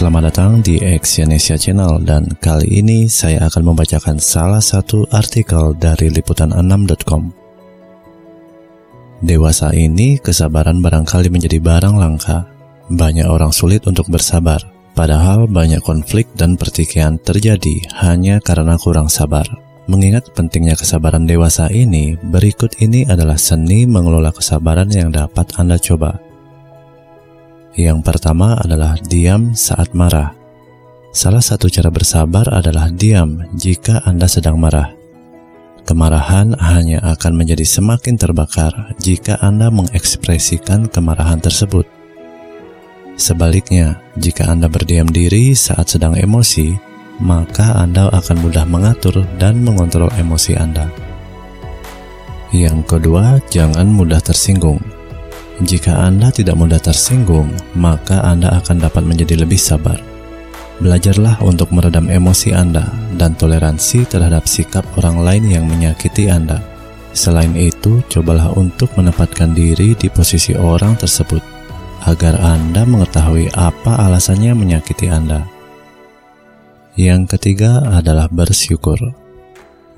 Selamat datang di Exyonesia Channel dan kali ini saya akan membacakan salah satu artikel dari liputan6.com. Dewasa ini kesabaran barangkali menjadi barang langka. Banyak orang sulit untuk bersabar, padahal banyak konflik dan pertikaian terjadi hanya karena kurang sabar. Mengingat pentingnya kesabaran dewasa ini, berikut ini adalah seni mengelola kesabaran yang dapat Anda coba. Yang pertama adalah diam saat marah. Salah satu cara bersabar adalah diam jika Anda sedang marah. Kemarahan hanya akan menjadi semakin terbakar jika Anda mengekspresikan kemarahan tersebut. Sebaliknya, jika Anda berdiam diri saat sedang emosi, maka Anda akan mudah mengatur dan mengontrol emosi Anda. Yang kedua, jangan mudah tersinggung. Jika Anda tidak mudah tersinggung, maka Anda akan dapat menjadi lebih sabar. Belajarlah untuk meredam emosi Anda dan toleransi terhadap sikap orang lain yang menyakiti Anda. Selain itu, cobalah untuk menempatkan diri di posisi orang tersebut agar Anda mengetahui apa alasannya menyakiti Anda. Yang ketiga adalah bersyukur.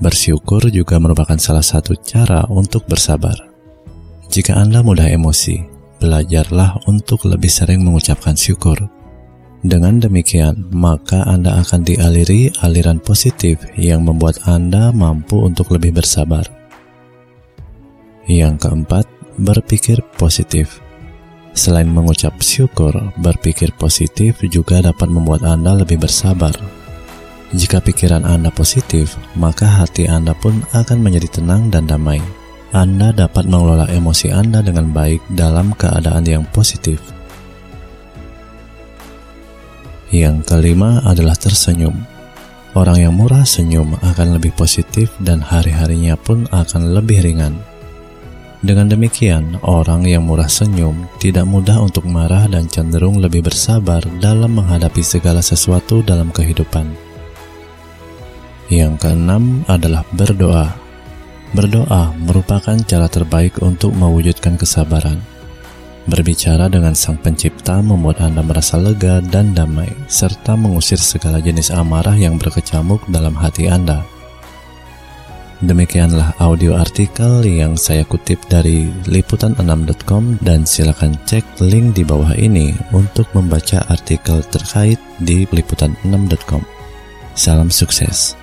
Bersyukur juga merupakan salah satu cara untuk bersabar. Jika Anda mudah emosi, belajarlah untuk lebih sering mengucapkan syukur. Dengan demikian, maka Anda akan dialiri aliran positif yang membuat Anda mampu untuk lebih bersabar. Yang keempat, berpikir positif. Selain mengucap syukur, berpikir positif juga dapat membuat Anda lebih bersabar. Jika pikiran Anda positif, maka hati Anda pun akan menjadi tenang dan damai. Anda dapat mengelola emosi Anda dengan baik dalam keadaan yang positif. Yang kelima adalah tersenyum. Orang yang murah senyum akan lebih positif dan hari-harinya pun akan lebih ringan. Dengan demikian, orang yang murah senyum tidak mudah untuk marah dan cenderung lebih bersabar dalam menghadapi segala sesuatu dalam kehidupan. Yang keenam adalah berdoa. Berdoa merupakan cara terbaik untuk mewujudkan kesabaran. Berbicara dengan Sang Pencipta membuat Anda merasa lega dan damai, serta mengusir segala jenis amarah yang berkecamuk dalam hati Anda. Demikianlah audio artikel yang saya kutip dari liputan6.com dan silakan cek link di bawah ini untuk membaca artikel terkait di liputan6.com. Salam sukses.